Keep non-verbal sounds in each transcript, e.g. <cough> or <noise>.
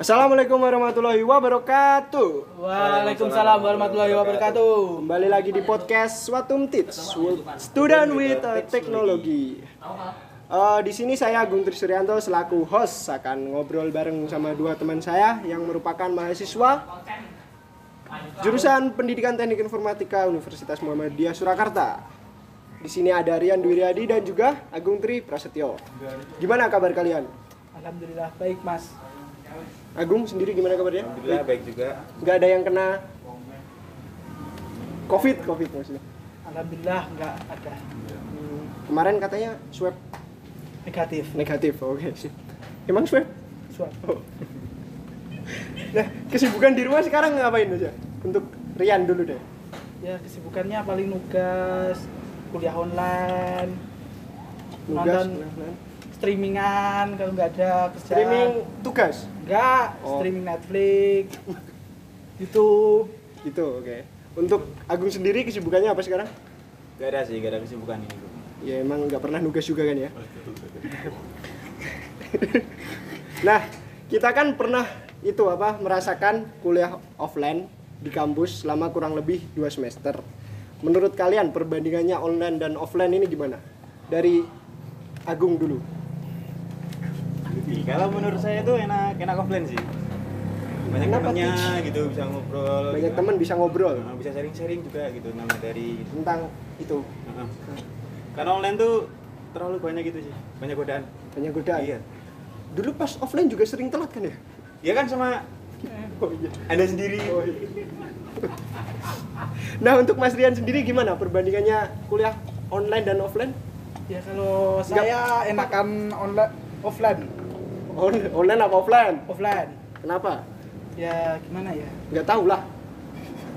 Assalamualaikum warahmatullahi wabarakatuh. Waalaikumsalam warahmatullahi wabarakatuh. Kembali lagi di podcast Swatum Teach, Student with Technology. Uh, di sini saya Agung Trisuryanto selaku host akan ngobrol bareng sama dua teman saya yang merupakan mahasiswa jurusan Pendidikan Teknik Informatika Universitas Muhammadiyah Surakarta. Di sini ada Rian Dwiriyadi dan juga Agung Tri Prasetyo. Gimana kabar kalian? Alhamdulillah baik mas. Agung sendiri gimana kabarnya? Alhamdulillah baik juga. Nggak ada yang kena COVID, COVID maksudnya. Alhamdulillah nggak ada Hmm, kemarin katanya swab negatif. negatif, oke sih. Emang swab? Swab. Oh. Nah, kesibukan di rumah sekarang ngapain aja? Untuk Rian dulu deh. Ya kesibukannya paling nugas, kuliah online, Nugas, Nonton. Streamingan kalau nggak ada kerjaan. streaming tugas. Nggak, Oh. streaming Netflix, <laughs> YouTube. Gitu, oke. Untuk Agung sendiri kesibukannya apa sekarang? Gak ada sih, gak ada kesibukan ini. Ya emang nggak pernah nugas juga kan ya. <laughs> nah, kita kan pernah itu apa merasakan kuliah offline di kampus selama kurang lebih dua semester. Menurut kalian perbandingannya online dan offline ini gimana? Dari Agung dulu. Kalau menurut saya tuh enak enak offline sih. Banyak Kenapa, temennya Tich? gitu bisa ngobrol. Banyak gitu. teman bisa ngobrol Nah, bisa sharing-sharing juga gitu nama dari tentang itu Heeh. Karena online tuh terlalu banyak gitu sih, banyak godaan. banyak godaan. Iya. Dulu pas offline juga sering telat kan ya? Ya kan sama <laughs> Oh iya. Anda sendiri. Oh, iya. nah untuk Mas Rian sendiri gimana perbandingannya kuliah online dan offline? Ya kalau saya enakan online, offline, On- online apa offline? offline. Kenapa? Ya gimana ya? Nggak tahu lah.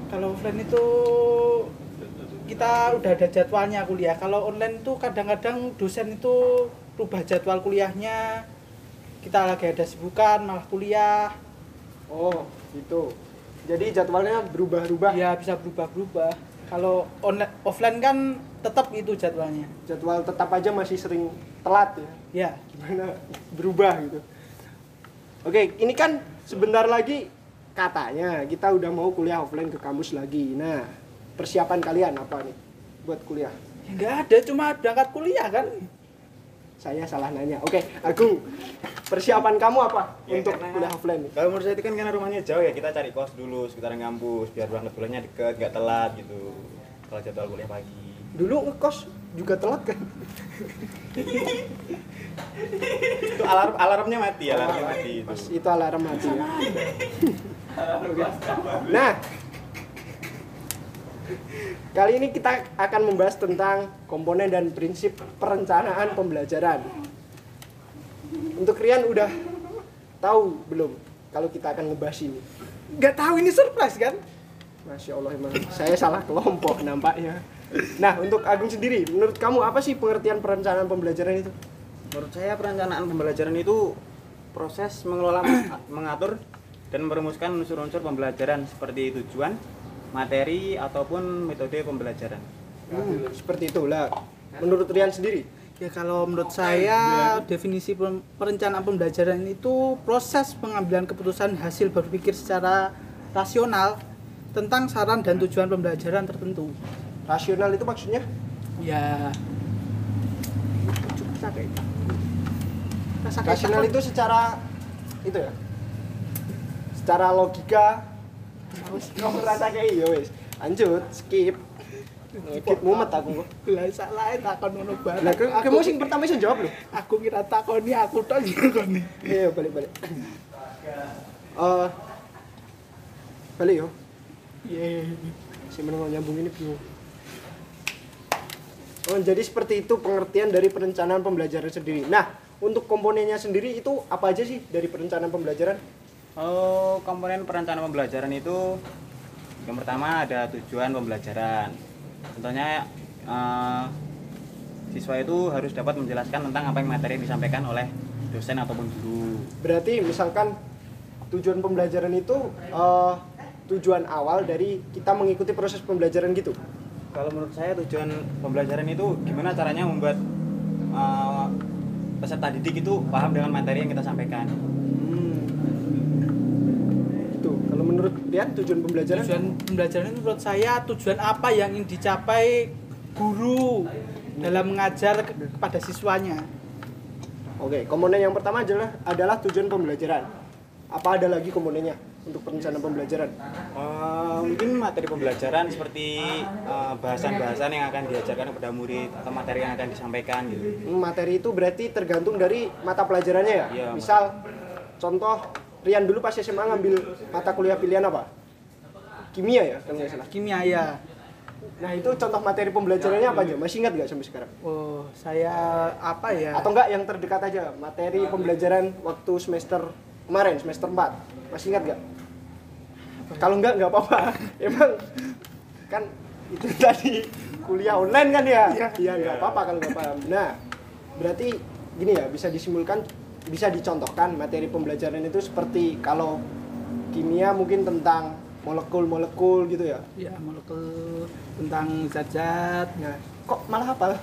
Kalau offline itu kita udah ada jadwalnya kuliah. Kalau online itu kadang-kadang dosen itu rubah jadwal kuliahnya. Kita lagi ada sibukan malah kuliah. Oh gitu. Jadi jadwalnya berubah-ubah. Ya bisa berubah-berubah. Kalau online offline kan tetap itu jadwalnya. Jadwal tetap aja masih sering telat ya. Ya, Gimana berubah gitu. Oke, ini kan sebentar lagi katanya kita udah mau kuliah offline ke kampus lagi. Nah, persiapan kalian apa nih buat kuliah? ya nggak ada cuma berangkat kuliah kan. Saya salah nanya. Oke, Agung, persiapan kamu apa Ya, untuk karena- kuliah offline? nih? Kalau menurut saya itu kan karena rumahnya jauh ya, kita cari kos dulu sekitaran kampus biar berangkat kuliahnya deket, gak telat gitu. Kalau jadwal kuliah pagi. Dulu ngekos juga telat kan? Itu alarm alarmnya mati, alarmnya mati itu. Pas itu alarm mati ya. Nah, kali ini kita akan membahas tentang komponen dan prinsip perencanaan pembelajaran. Untuk Rian udah tahu belum kalau kita akan ngebahas ini? Nggak tahu ini surprise kan? Masya Allah emang saya salah kelompok nampaknya. Nah, untuk Agung sendiri, menurut kamu apa sih pengertian perencanaan pembelajaran itu? Menurut saya perencanaan pembelajaran itu proses mengelola, <coughs> mengatur dan merumuskan unsur-unsur pembelajaran seperti tujuan, materi ataupun metode pembelajaran. Hmm, seperti itulah. Menurut Rian sendiri, Ya kalau menurut saya definisi perencanaan pembelajaran itu proses pengambilan keputusan hasil berpikir secara rasional tentang saran dan tujuan pembelajaran tertentu. Rasional itu maksudnya? Ya. Rasa rasional itu secara itu ya? Secara logika. Kamu rasa kayak iya wes. Lanjut skip. Skip mumet aku. Lah salah takon ngono nah ke, kamu sing pertama bisa jawab loh aku kira takoni aku tok takoni. iya balik balik. Eh balik yo. Iya. si menengok nyambung ini bingung Oh, jadi seperti itu pengertian dari perencanaan pembelajaran sendiri. Nah, untuk komponennya sendiri itu apa aja sih dari perencanaan pembelajaran? Oh, komponen perencanaan pembelajaran itu yang pertama ada tujuan pembelajaran. Contohnya eh, siswa itu harus dapat menjelaskan tentang apa yang materi yang disampaikan oleh dosen ataupun guru. Berarti misalkan tujuan pembelajaran itu eh, tujuan awal dari kita mengikuti proses pembelajaran gitu. Kalau menurut saya tujuan pembelajaran itu gimana caranya membuat eh, peserta didik itu paham dengan materi yang kita sampaikan. Hmm. Rian tujuan pembelajaran tujuan pembelajaran itu menurut saya tujuan apa yang ingin dicapai guru dalam mengajar ke- kepada siswanya Oke, komponen yang pertama adalah adalah tujuan pembelajaran. Apa ada lagi komponennya untuk perencanaan pembelajaran? Eh, mungkin materi pembelajaran seperti eh, bahasan-bahasan yang akan diajarkan kepada murid atau materi yang akan disampaikan gitu. Materi itu berarti tergantung dari mata pelajarannya ya. Iya, Misal contoh Rian dulu pas SMA ngambil mata kuliah pilihan apa? Kimia ya, kalau nggak salah. kimia ya Nah itu contoh materi pembelajarannya apa aja? Masih ingat nggak sampai sekarang? oh saya apa ya Atau enggak yang terdekat aja materi pembelajaran waktu semester kemarin semester 4 masih ingat nggak? Kalau enggak nggak apa-apa. Emang kan itu <laughs> tadi kuliah online kan ya? Iya nggak apa-apa kalau nggak paham. Nah berarti gini ya bisa disimpulkan bisa dicontohkan materi pembelajaran itu seperti kalau kimia mungkin tentang molekul-molekul gitu ya. ya molekul tentang zat-zat Nah, kok malah hafal?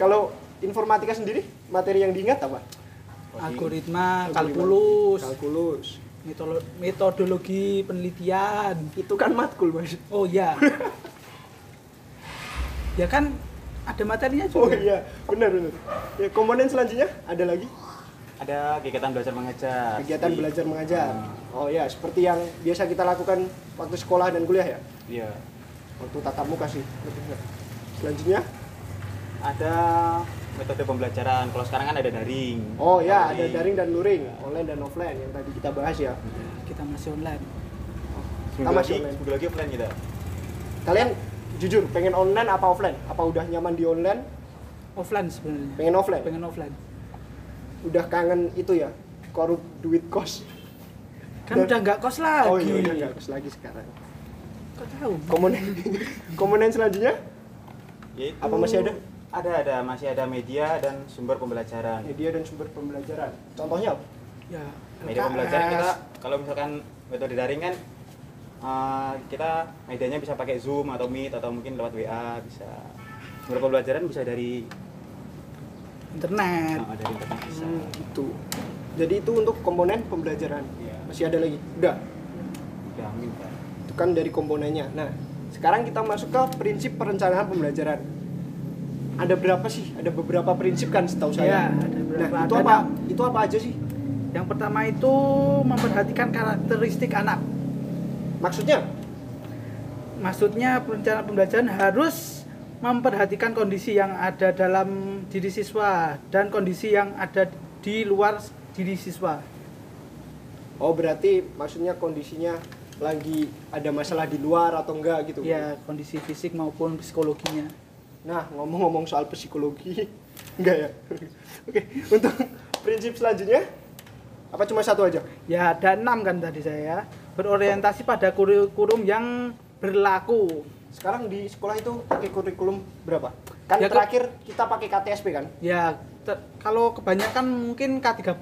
Kalau informatika sendiri materi yang diingat apa? algoritma kalkulus Kalkulus. Metolo- metodologi penelitian Itu kan matkul, Mas. oh ya <laughs> ya kan ada materinya Oh juga iya, benar benar. Ya, komponen selanjutnya ada lagi Ada kegiatan belajar mengajar. kegiatan belajar mengajar. Oh ya, seperti yang biasa kita lakukan waktu sekolah dan kuliah ya. Iya. Waktu tatap muka sih. Selanjutnya, Ada metode pembelajaran. Kalau sekarang kan ada daring. oh ya ada Daring. daring dan luring, online dan offline yang tadi kita bahas ya. kita masih online Seminggu Sama lagi, online. lagi offline kita. Kalian jujur pengen online apa offline? Apa udah nyaman di online? offline sebenarnya Pengen offline? pengen offline Udah kangen itu ya? Korup duit kos. kan Dan- udah nggak kos lagi Oh iya, udah nggak kos lagi sekarang. kok tahu Komponen <laughs> komponen selanjutnya Yaitu Apa masih ada? Ada, ada. Masih ada media dan sumber pembelajaran. media dan sumber pembelajaran. Contohnya apa? ya Media pembelajaran kita kalau misalkan metode daring kan eh, kita medianya bisa pakai Zoom atau Meet atau mungkin lewat WA bisa. Sumber pembelajaran bisa dari internet eh, dari internet bisa. Hmm, gitu. Jadi itu untuk komponen pembelajaran. Iya. Masih ada lagi? Udah. Udah, amin, Pak. Itu kan dari komponennya. Nah, sekarang kita masuk ke prinsip perencanaan pembelajaran. Ada berapa sih? Ada beberapa prinsip kan setahu saya. Iya, ada beberapa. Nah, itu Ada apa? enam. Itu apa aja sih? yang pertama itu memperhatikan karakteristik anak Maksudnya? maksudnya perencanaan pembelajaran harus memperhatikan kondisi yang ada dalam diri siswa dan kondisi yang ada di luar diri siswa Oh, berarti maksudnya kondisinya lagi ada masalah di luar atau enggak gitu. ya kondisi fisik maupun psikologinya Nah, ngomong-ngomong soal psikologi, <laughs> enggak ya? <laughs> Oke, untuk prinsip selanjutnya, apa cuma satu aja? ya ada enam kan tadi saya berorientasi pada kurikulum yang berlaku Sekarang di sekolah itu pakai kurikulum berapa? Kan Ya, terakhir kita pakai KTSP kan? ya kalau kebanyakan mungkin K13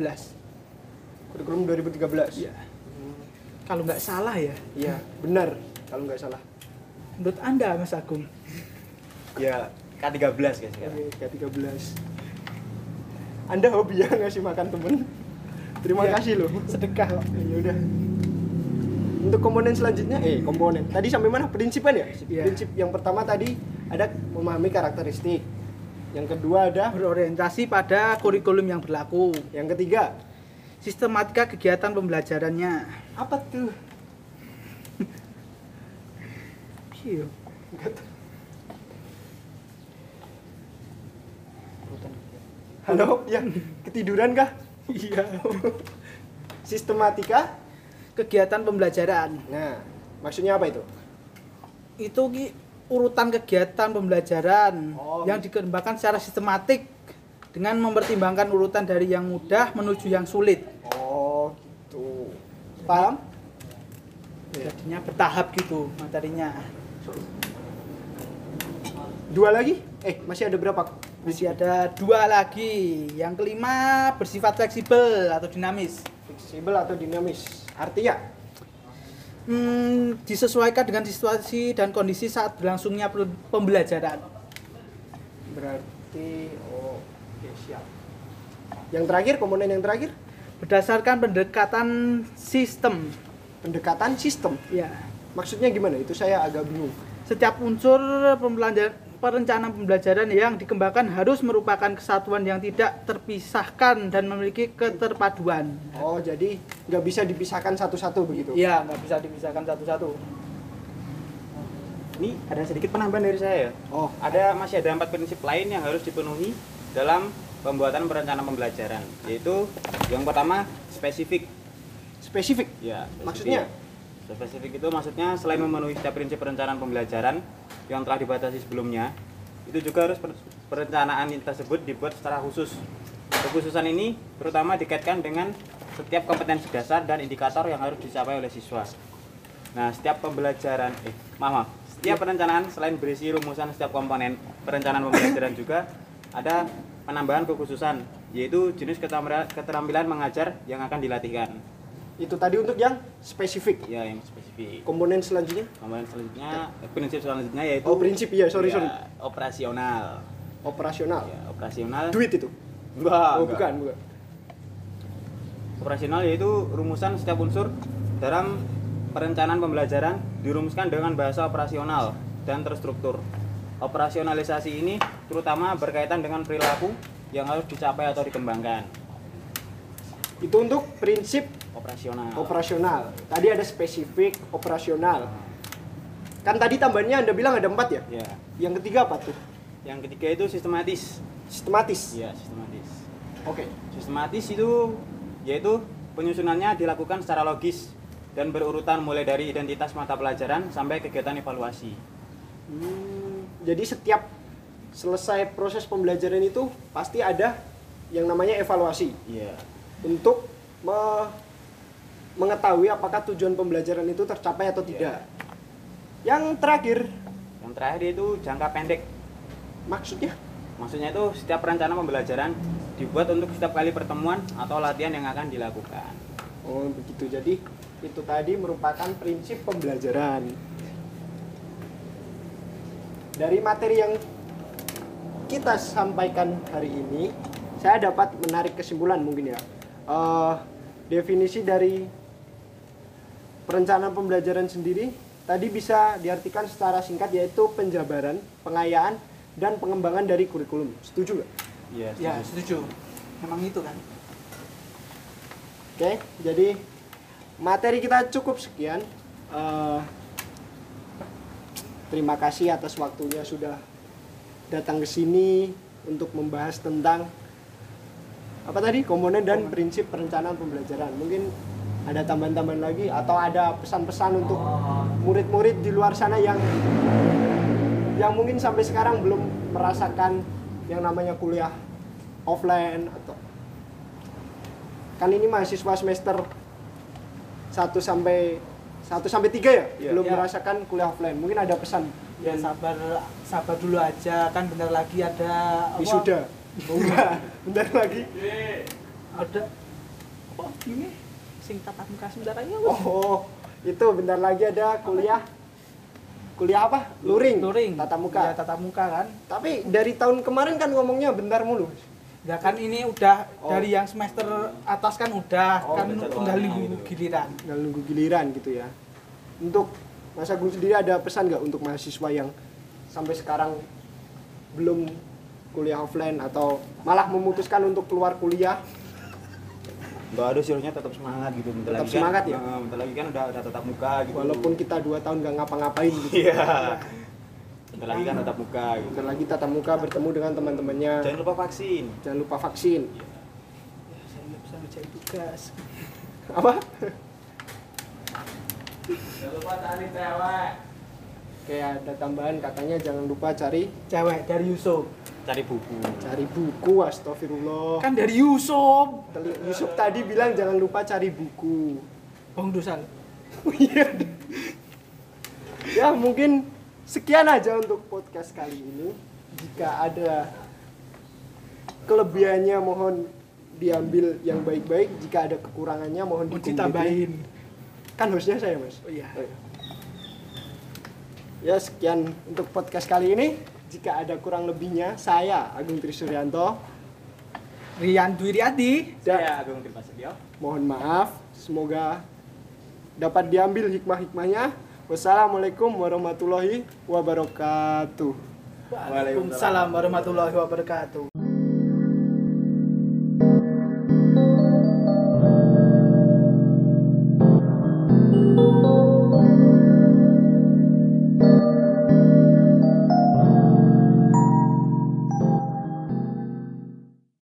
Kurikulum 2013. ya kalau nggak salah ya Iya, benar kalau nggak salah. menurut anda Mas Agung Ya K13 guys sekarang. Oke, K13. Anda hobi ya ngasih makan temen? Terima Iya. kasih loh. sedekah kok. Ya udah. Untuk komponen selanjutnya, eh komponen. Tadi sampai mana? Prinsipan ya? Iya. Prinsip yang pertama tadi ada memahami karakteristik. Yang kedua ada, berorientasi pada kurikulum yang berlaku yang ketiga sistematika kegiatan pembelajarannya apa tuh? Iya. Halo, ya ketiduran kah? Iya. <laughs> Sistematika. kegiatan pembelajaran Nah, maksudnya apa itu? itu ki urutan kegiatan pembelajaran Oh. yang dikembangkan secara sistematik dengan mempertimbangkan urutan dari yang mudah menuju yang sulit Oh, gitu. Paham? Iya. jadinya bertahap gitu materinya Dua lagi? Eh, masih ada berapa? Masih ada dua lagi yang kelima bersifat fleksibel atau dinamis Fleksibel atau dinamis? Artinya? Hmm, disesuaikan dengan situasi dan kondisi saat berlangsungnya pe- pembelajaran Berarti, oh, oke siap. Yang terakhir, komponen yang terakhir? berdasarkan pendekatan sistem pendekatan sistem. Ya. Maksudnya gimana? Itu saya agak bingung. Setiap unsur pembelajaran perencanaan pembelajaran yang dikembangkan harus merupakan kesatuan yang tidak terpisahkan dan memiliki keterpaduan. Oh, jadi nggak bisa dipisahkan satu-satu begitu? Iya, nggak bisa dipisahkan satu-satu. Ini ada sedikit penambahan dari saya ya. Oh, Ada masih ada empat prinsip lain yang harus dipenuhi dalam pembuatan perencanaan pembelajaran, yaitu yang pertama spesifik. spesifik. Ya, spesifik. Maksudnya? Spesifik itu maksudnya selain memenuhi setiap prinsip perencanaan pembelajaran yang telah dibatasi sebelumnya, itu juga harus per- perencanaan tersebut dibuat secara khusus. Kekhususan ini terutama dikaitkan dengan setiap kompetensi dasar dan indikator yang harus dicapai oleh siswa. Nah, setiap pembelajaran, eh, maaf, maaf. setiap perencanaan selain berisi rumusan setiap komponen perencanaan pembelajaran juga ada penambahan kekhususan, yaitu jenis keterampilan mengajar yang akan dilatihkan. Itu tadi untuk yang spesifik. Ya, yang spesifik. Komponen selanjutnya? Kemudian selanjutnya, eh, prinsip selanjutnya yaitu Oh, prinsip iya, sorry, ya, sorry. operasional. Operasional. Ya, operasional. Duit itu. Enggak, Oh, enggak. bukan, bukan. Operasional yaitu rumusan setiap unsur dalam perencanaan pembelajaran dirumuskan dengan bahasa operasional dan terstruktur. Operasionalisasi ini terutama berkaitan dengan perilaku yang harus dicapai atau dikembangkan. Itu untuk prinsip Operasional. operasional. Tadi ada spesifik, operasional. Kan tadi tambahannya Anda bilang ada empat ya? ya. Yang ketiga apa tuh? Yang ketiga itu sistematis. Sistematis. Ya, sistematis. Oke. Sistematis itu yaitu penyusunannya dilakukan secara logis dan berurutan mulai dari identitas mata pelajaran sampai kegiatan evaluasi. Hmm, jadi setiap selesai proses pembelajaran itu pasti ada yang namanya evaluasi Iya. untuk me- mengetahui apakah tujuan pembelajaran itu tercapai atau tidak. Yang terakhir, Yang terakhir itu jangka pendek. maksudnya Maksudnya itu setiap rencana pembelajaran dibuat untuk setiap kali pertemuan atau latihan yang akan dilakukan. Oh begitu. Jadi itu tadi merupakan prinsip pembelajaran. Dari materi yang kita sampaikan hari ini, saya dapat menarik kesimpulan mungkin ya. Eh, definisi dari perencanaan pembelajaran sendiri tadi bisa diartikan secara singkat yaitu penjabaran, pengayaan, dan pengembangan dari kurikulum. Setuju nggak? Iya. Ya, setuju. Memang itu kan. Oke, jadi materi kita cukup sekian. Eh, terima kasih atas waktunya sudah datang ke sini untuk membahas tentang apa tadi komponen dan prinsip perencanaan pembelajaran. Mungkin ada tambahan-tambahan lagi? Atau ada pesan-pesan untuk murid-murid di luar sana yang yang mungkin sampai sekarang belum merasakan yang namanya kuliah offline atau? Kan ini mahasiswa semester 1 sampai 1 sampai 3 ya? Iya. belum Iya. merasakan kuliah offline. Mungkin ada pesan. Ya sabar sabar dulu aja. Kan bentar lagi ada wisuda. Oh, enggak <laughs> bentar lagi. Ada apa ini? Sing tatap muka sebentar aja. oh, oh itu bentar lagi ada kuliah kuliah apa luring Luring. tatap muka Ya, tatap muka kan. tapi dari tahun kemarin kan ngomongnya bentar mulu Ya kan ini udah Oh. dari yang semester atas kan udah Oh, kan udah tinggal nunggu gitu. giliran. tinggal nunggu giliran gitu ya untuk Mas Agung sendiri ada pesan nggak untuk mahasiswa yang sampai sekarang belum kuliah offline atau malah memutuskan untuk keluar kuliah Enggak ada sih harusnya tetap semangat gitu. Bentar Tetap lagi semangat kan, ya? eh, bentar lagi kan udah udah tetap muka gitu. walaupun kita dua tahun nggak ngapa-ngapain gitu Iya. Bentar lagi kan tetap muka gitu. bentar lagi tatap muka bertemu dengan teman-temannya Jangan lupa vaksin. jangan lupa vaksin Ya, saya nggak bisa ngerjain tugas. apa Jangan lupa cari cewek. kayak ada tambahan katanya jangan lupa cari Cewek dari Yusuf. Cari buku. cari buku astagfirullah Kan dari Yusuf. Yusuf tadi bilang jangan lupa cari buku Bang Dosal. <laughs> Iya. ya mungkin sekian aja untuk podcast kali ini. Jika ada kelebihannya mohon diambil yang baik-baik. Jika ada kekurangannya mohon ditambahin. Kan hostnya saya mas. Oh iya. Ya sekian untuk podcast kali ini. Jika ada kurang lebihnya, saya Agung Trisuryanto. Rian Dwiriyadi. Dan Saya Agung Tirta Setio. mohon maaf. Semoga dapat diambil hikmah-hikmahnya. Wassalamualaikum warahmatullahi wabarakatuh. Waalaikumsalam warahmatullahi wabarakatuh.